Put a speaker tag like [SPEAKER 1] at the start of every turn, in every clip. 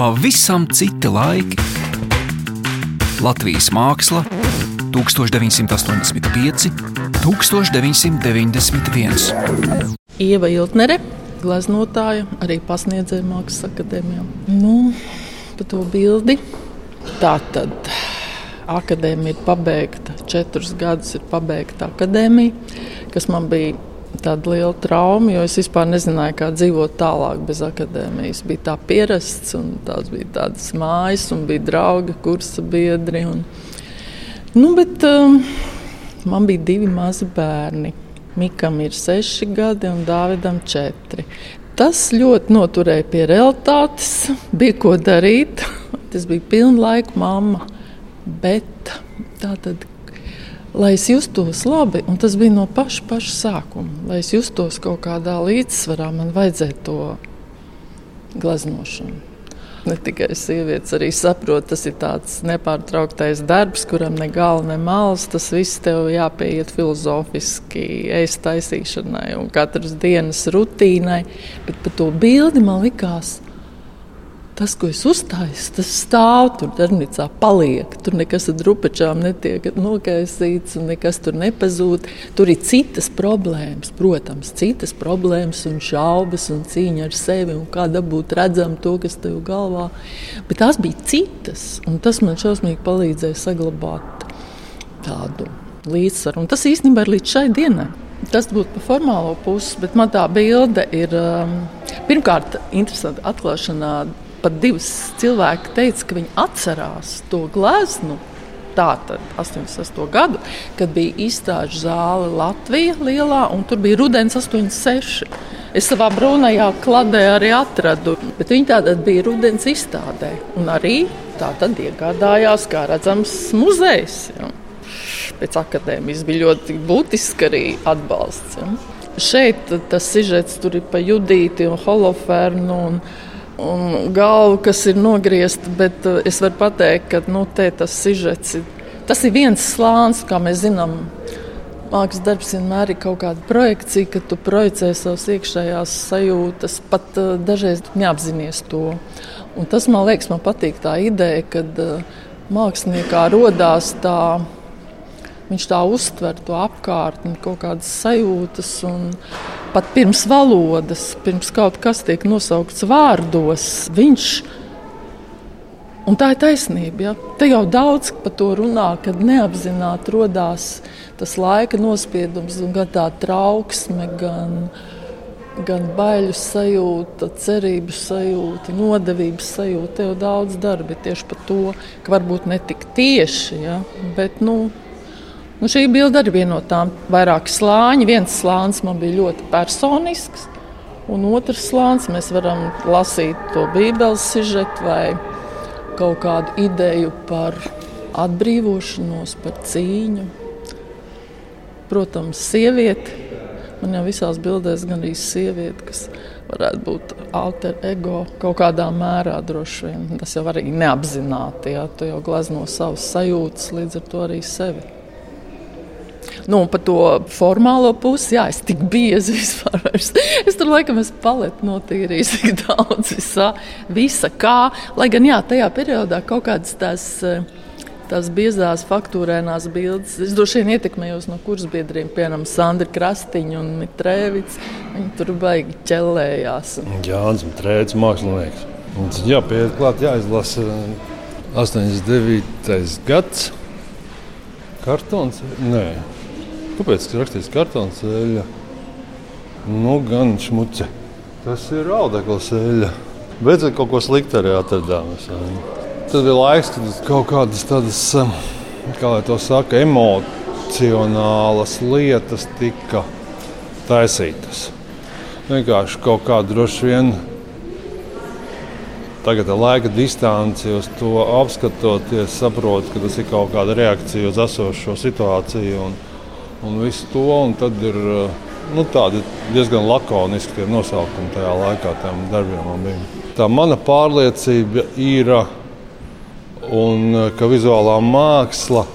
[SPEAKER 1] pavisam citi laiki. Latvijas māksla 1985, 1991.
[SPEAKER 2] Ieva Iltnere, gleznotāja, arī pasniedzēja Mākslas akadēmijā. Nu, pa to bildi. Tā tad akadēmija ir pabeigta, četrus gadus ir pabeigta akadēmija, kas man bija tāda liela trauma, jo es vispār nezināju, kā dzīvot tālāk bez akadēmijas. Bija tā pierasts, un tās bija tādas mājas, un bija draugi, kursa biedri. Un, nu, bet um, man bija divi mazi bērni. Mikam ir seši gadi un Dāvidam četri. Tas ļoti noturēja pie realitātes, bija ko darīt. Tas bija pilnlaika mamma. Bet tā tad lai es justos labi, un tas bija no paša, paša sākuma. Lai es justos kaut kādā līdzsvarā, man vajadzēja to gleznošanu. Ne tikai sievietes arī saprot, tas ir tāds nepārtrauktais darbs, kuram ne gala, ne malas. Tas viss tev jāpieiet filozofiski, ēst taisīšanai un katras dienas rutīnai. Bet par to bildi man likās, tas, ko es uzstāju, tas stāv tur darbnīcā, paliek. Tur nekas ar drupečām netiek nokaisīts, un nekas tur nepazūd. Tur ir citas problēmas, protams, citas problēmas un šaubas un cīņa ar sevi un kā dabūt redzam to, kas tev galvā. Bet tās bija citas, un tas man šausmīgi palīdzēja saglabāt tādu līdzsvaru. Un tas īstenībā ir līdz šai dienai. Tas būtu par formālo pusi, bet man tā bilde ir um, pirmkārt interesanta atklāšanā pat divi cilvēki teica, ka viņi atcerās to gleznu. Tātad 86. gadu, kad bija izstāžu zāle Latvijā lielā, un tur bija rudens 86. Es savā brūnajā kladē arī atradu, bet viņi tātad bija rudens izstādē. Un arī tātad iegādājās, kā redzams, muzejs. Ja. Pēc akadēmijas bija ļoti būtiski arī atbalsts. Ja. Šeit tas sižets tur ir pa Judīti un Holofernu. Un un galva, kas ir nogriezta. Bet uh, es varu pateikt, ka nu, tas sižets ir. Tas ir viens slānis, kā mēs zinām. Mākslas darbs vienmēr ir kaut kāda projekcija, kad tu projicē savas iekšējās sajūtas, pat uh, dažreiz neapzināties to. Un tas man liekas, man patīk tā ideja, kad uh, māksliniekā radās tā Viņš tā uztver to apkārtni, kaut kādas sajūtas, un pat pirms valodas, pirms kaut kas tiek nosaukts vārdos, viņš. Un tā ir taisnība. Ja? Te jau daudz par to runā, kad neapzināti radās tas laika nospiedums, gan tā trauksme, gan, gan baiļu sajūta, cerību sajūta, nodevības sajūta. Te jau daudz darba tieši par to, ka varbūt ne tik tieši, ja? bet nu, Nu, šī bilde arī viena no tām vairāk slāņi. Viens slānis man bija ļoti personisks, un otrs slānis mēs varam lasīt to bībeles sižetu vai kaut kādu ideju par atbrīvošanos, par cīņu. Protams, sieviete. Man jau visās bildēs gan arī sieviete, kas varētu būt alter ego kaut kādā mērā droši vien. Tas jau arī neapzināti, ja tu jau glazno savas sajūtas, līdz ar to arī sevi. Nu, par to formālo pusi, jā, es tik biezi vispār. Es, es tur laikam esmu paleti notīrījis tik daudz visā, visa kā. Lai gan, jā, tajā periodā kaut kādas tās. Tās biezās faktūrēnās bildes. Es droši vien ietekmējos no kursbiedriem, piemēram, Sandra Krastiņa un Mitrēvits. Viņi tur baigi ķellējās.
[SPEAKER 3] Jā, un Mitrēvits mākslinieks. Un, jā, pieiet klāt, jāizlasa 89. gads. Kartons? Nē, Kāpēc rakstīts kartons eļļa? Nu, gan šmuce. Tas ir audekls eļļa. Beidzot, kaut ko sliktu arī atradām. Tas bija laiks, kad kaut kādas tādas, kā lai to saka, emocionālas lietas tika taisītas. Vienkārši kaut kā droši vien tagad ar laika distanci uz to apskatoties, saprotu, ka tas ir kaut kāda reakcija uz esošo situāciju. Un, un visu to. Un tad ir eh, nu, diezgan lakoniski nosaukumi tajā laikā tam darbiem. Tā mana pārliecība ir, un, eh, ka vizuālā māksla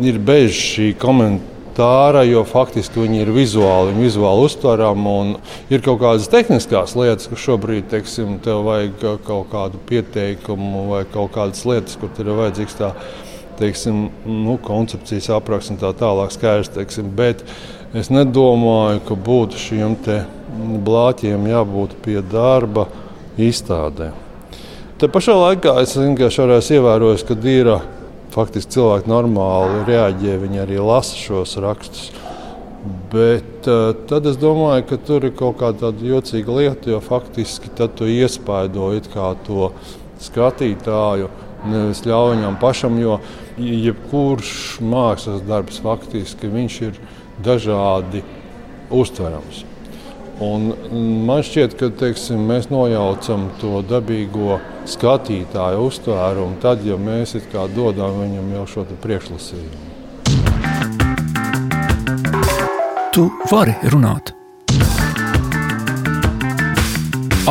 [SPEAKER 3] ir bez šī komentāra tāra, jo faktiski viņi ir vizuāli, viņi vizuāli uztverami. Ir kaut kādas tehniskas lietas, kas šobrīd, teiksim, tev vajag kaut kādu pieteikumu vai kaut kādas lietas, kur ir vajadzīgs tā, teiksim, nu, koncepcijas apraksts un tā tālāk skaidrs. Teiksim, bet es nedomāju, ka būtu šiem blāķiem jābūt pie darba izstādē. Te pašā laikā es vienkārši ievēroju, ka ir faktiski cilvēki normāli reaģē, viņi arī lasa šos rakstus. Bet uh, tad es domāju, ka tur ir kaut kāda jocīga lieta, jo faktiski tu iespaido to skatītāju, nevis ļauj viņam pašam. Jo jebkurš mākslas darbs faktiski ir dažādi uztverams. Un man šķiet, ka teiksim, mēs nojaucam to dabīgo skatītāju uztvērumu tad, ja mēs dodam viņam jau šo priekšlasījumu.
[SPEAKER 1] Tu vari runāt.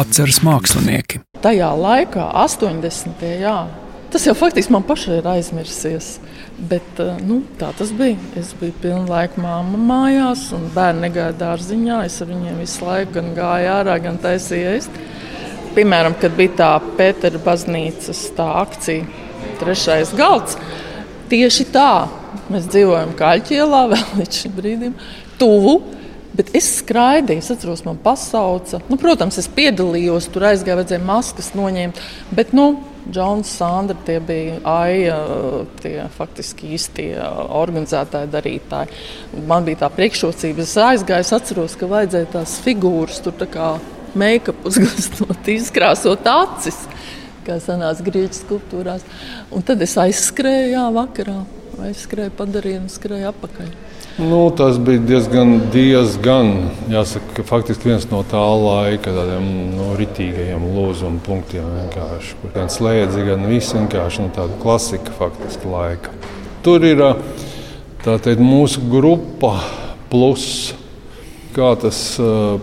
[SPEAKER 1] Atceras mākslinieki.
[SPEAKER 2] Tajā laikā, 80. jā, tas jau faktiski man pašai ir aizmirsies. Bet, eh, nu, tā tas bija. Es biju pilnu laiku māma mājās, un bērni negāja dārziņā. Es ar viņiem visu laiku gan gāju ārā, gan taisīju ēst. Piemēram, kad bija tā Pētera baznīcas tā akcija, trešais galds. Tieši tā mēs dzīvojam Kaļķielā vēl līdz šim brīdim, tuvu. Bet es skraidīju, es atceros, man pasauca. Nu, protams, es piedalījos, tur aizgāju, vajadzēja maskas noņemt. Bet, nu, Džons, Sandra, tie bija AIA, tie faktiski īstie organizētāji, darītāji. Man bija tā priekšrocība, es aizgāju, es atceros, ka vajadzēja tās figūras, tur tā kā make-up uzgastot, izkrāsot acis, kā sanāca grieķu skulptūrās. Un tad es aizskrēju, jā, vakarā, aizskrēju padarīju un skrēju apakaļ.
[SPEAKER 3] Nu, tas bija diezgan, diezgan jāsaka, faktiski viens no tā laika tādiem nu, ritīgajiem lūzuma punktiem. Gan slēdzi, gan viss vienkārši nu, tāda klasika faktiski laika. Tur ir teikt, mūsu grupa plus. Kā tas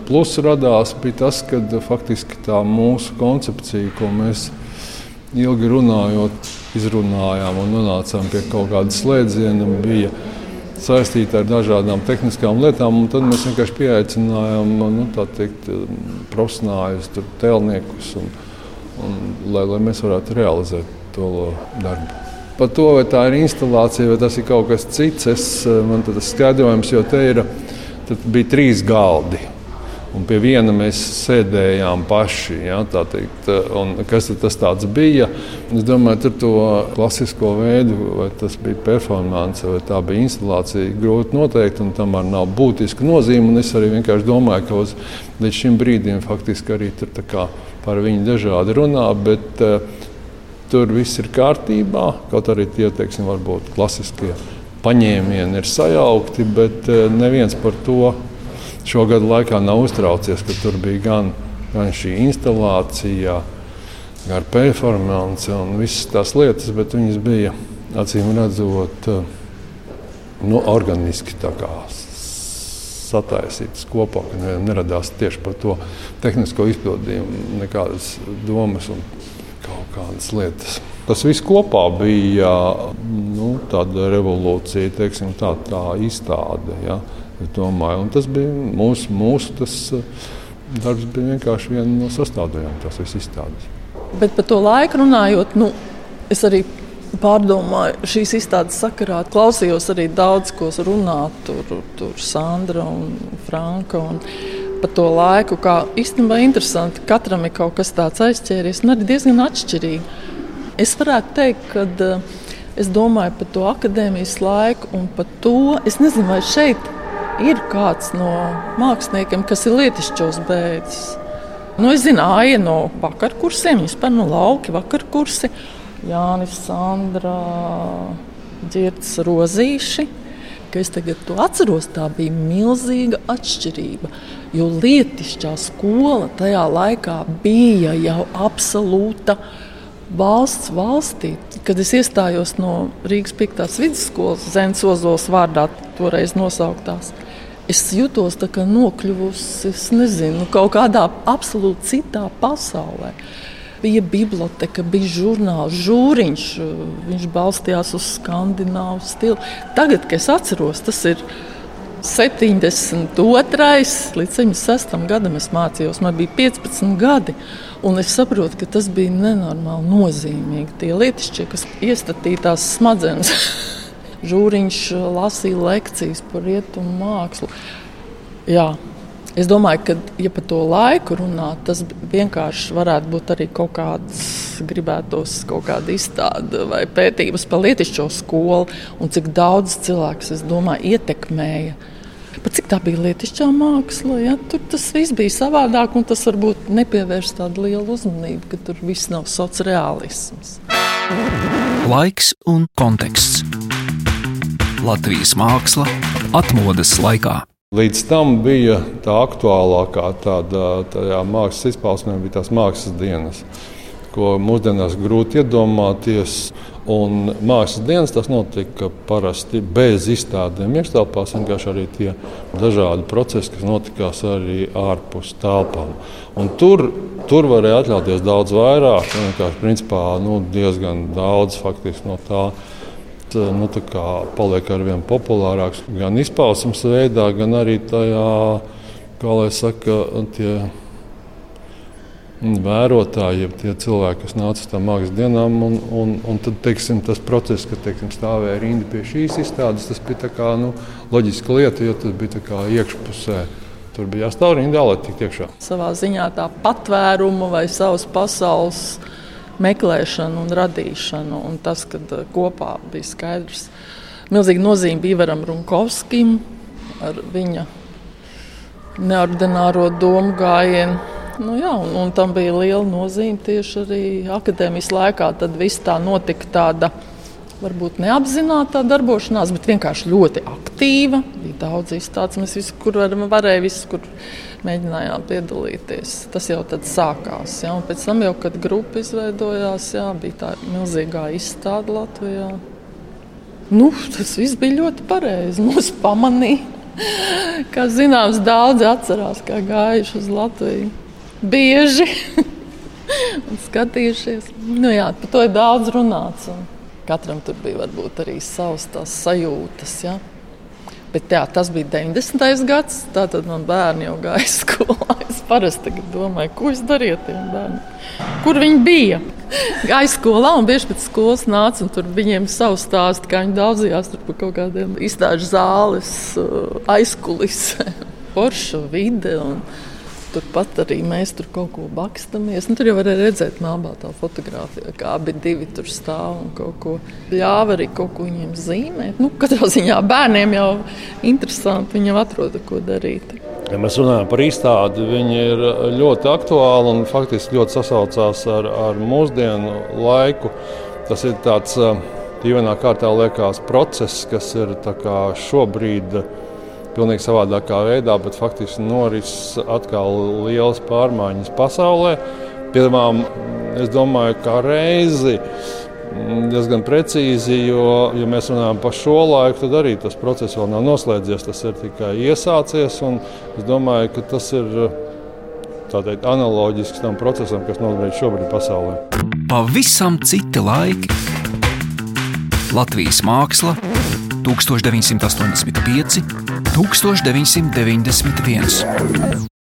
[SPEAKER 3] plus radās, bija tas, ka faktiski tā mūsu koncepcija, ko mēs ilgi runājot, izrunājām un nonācām pie kaut kāda slēdziena, bija saistīta ar dažādām tehniskām lietām. Tad mēs vienkārši pieaicinājām nu, teikt, profesionāļus, tēlniekus, un, un, lai, lai mēs varētu realizēt to darbu. Par to, vai tā ir instalācija vai tas ir kaut kas cits, es, man tas skaidrojums, jo te ir, bija trīs galdi. Un pie viena mēs sēdējām paši. Ja, kas tas bija? Es domāju, tur to klasisko veidu, vai tas bija performance, vai tā bija instalācija, grūti noteikt. Tam arī nav būtiska nozīme. Es arī vienkārši domāju, ka uz, līdz šim brīdim faktiski arī tur par viņu dažādi runā. Bet, uh, tur viss ir kārtībā. Kaut arī tie teiksim, varbūt klasiskie paņēmieni ir sajaukti, bet uh, neviens par to šo gadu laikā nav uztraucies, ka tur bija gan, gan šī instalācija, gan performance un visas tās lietas, bet viņas bija acīm redzot nu, organiski sataisītas kopā, ka neradās tieši par to tehnisko izpildījumu nekādas domas un kaut kādas lietas. Tas viss kopā bija nu, tāda revolūcija, teiksim, tā, tā izstāde. Ja. Domāju, un tas bija mūsu, mūsu tas, eh, darbs, bija vienkārši viena no sastāvdaļām tās visas izstādes.
[SPEAKER 2] Bet par to laiku runājot, nu, es arī pārdomāju šīs izstādes sakarā. Klausījos arī daudz ko runāt, tur, tur Sandra un Franka. Un par to laiku, kā īstenībā interesanti. Katram ir kaut kas tāds aizķēries, un arī diezgan atšķirīgi. Es varētu teikt, ka uh, es domāju par to akadēmijas laiku un par to. Es nezinu, vai šeit ir kāds no māksliniekiem, kas ir lietišķos beidzis. Nu, es zinu, Aija no vakarkursiem, viņas par no lauki vakarkursi, Jānis Sandra, Dzirds Rozīši. Es tagad to atceros, tā bija milzīga atšķirība. Jo lietišķā skola tajā laikā bija jau absolūta valsts valstī. Kad es iestājos no Rīgas 5. vidusskolas, Zemes Ozols vārdā toreiz nosauktās, es jutos tā kā nokļuvusi nezinu, kaut kādā absolūti citā pasaulē. Bija biblioteka, bija žurnāls, žūriņš. Viņš balstījās uz skandināvu stilu. Tagad, kad es atceros, tas ir 72. līdz 76. gadam es mācījos. Man bija 15 gadi. Un es saprotu, ka tas bija nenormāli nozīmīgi. Tie lietišķi, kas iestatījās smadzenes, žūriņš lasīja lekcijas par rietumu mākslu. Jā, Es domāju, ka, ja par to laiku runā, tas vienkārši varētu būt arī kaut kāds, gribētos kaut kāda izstāde vai pētījums par lietišķo skolu un cik daudz cilvēks, es domāju, ietekmēja. Pat cik tā bija lietišķā māksla, ja? tur tas viss bija savādāk, un tas varbūt nepievērš tādu lielu uzmanību, ka tur viss nav sociālisms.
[SPEAKER 1] Laiks un konteksts. Latvijas māksla atmodas laikā.
[SPEAKER 3] Līdz tam bija tā aktuālākā tāda mākslas izpausme, bija tās mākslas dienas, ko mūsdienās grūti iedomāties. Un mākslas dienas tas notika parasti bez izstādēm, iekštelpās, vienkārši arī tie dažādi procesi, kas notikās arī ārpus telpām. Un tur, tur varēja atļauties daudz vairāk, vienkārši principā, nu, diezgan daudz faktiski no tā nu, paliek ar vien populārāks gan izpausmes veidā, gan arī tajā, kā lai saka, tie vērotāji, tie cilvēki, kas nāca uz tām mākslas dienām. Un, un, un tad teiksim, tas process, kad teiksim, stāvēja rinda pie šīs izstādes, tas bija kā, nu, loģiska lieta, jo tas bija iekšpusē. Tur bija jāstāv rindā, lai tiktu iekšā.
[SPEAKER 2] Savā ziņā tā patvērumu vai savas pasaules meklēšanu un radīšanu. Un tas, ka uh, kopā bija skaidrs, milzīga nozīme bija Ivaram Runkovskim ar viņa neordināro domu gājienu. Nu, jā, un, un tam bija liela nozīme tieši arī akadēmijas laikā. Tad viss tā notika tāda varbūt neapzināta darbošanās, bet vienkārši ļoti aktīva. Bija daudz izstādes, mēs visur varējām, visur mēģinājām piedalīties. Tas jau tad sākās. Ja? Un pēc tam, jau, kad grupa izveidojās, jā, bija tā milzīgā izstāde Latvijā. Nu, tas viss bija ļoti pareizi. Mūs pamanīja. Kā zināms, daudzi atcerās, kā gājuši uz Latviju. Bieži un skatījušies. Nu, jā, par to ir daudz runāts. Un katram tur bija varbūt arī savas sajūtas. Ja? Bet jā, tas bija 90. gads. Tad man bērni jau gāja skolā. Es parasti domāju, ko es darīju ar tiem bērniem. Kur viņi bija? Gāja skolā un bieži pēc skolas nāca tur viņiem savu stāstu, kā viņi daudzījās par kaut kādiem izstāžu zāles uh, aizkulisēm, forša vide. Un, Turpat arī mēs tur kaut ko bakstamies. Nu, tur jau varēja redzēt, mākslā tā fotografija, kā abi divi tur stāv un kaut ko ļāva arī kaut ko viņiem zīmēt. Nu, katrā ziņā bērniem jau interesanti, viņiem atrod, ko darīt.
[SPEAKER 3] Ja mēs runājam par izstādi, viņi ir ļoti aktuāli un faktiski ļoti sasaucās ar, ar mūsdienu laiku. Tas ir tāds dīvainā kārtā liekas process, kas ir šobrīd pilnīgi savādākā veidā, bet faktiski norises atkal lielas pārmaiņas pasaulē. Pirmām, es domāju, kā reizi mm, diezgan precīzi, jo, ja mēs runājam par šo laiku, tad arī tas process vēl nav noslēdzies. Tas ir tikai iesācies. Es domāju, ka tas ir teikt, analoģisks tam procesam, kas notiek šobrīd pasaulē.
[SPEAKER 1] Pavisam citi laiki. Latvijas māksla 1985, 1991.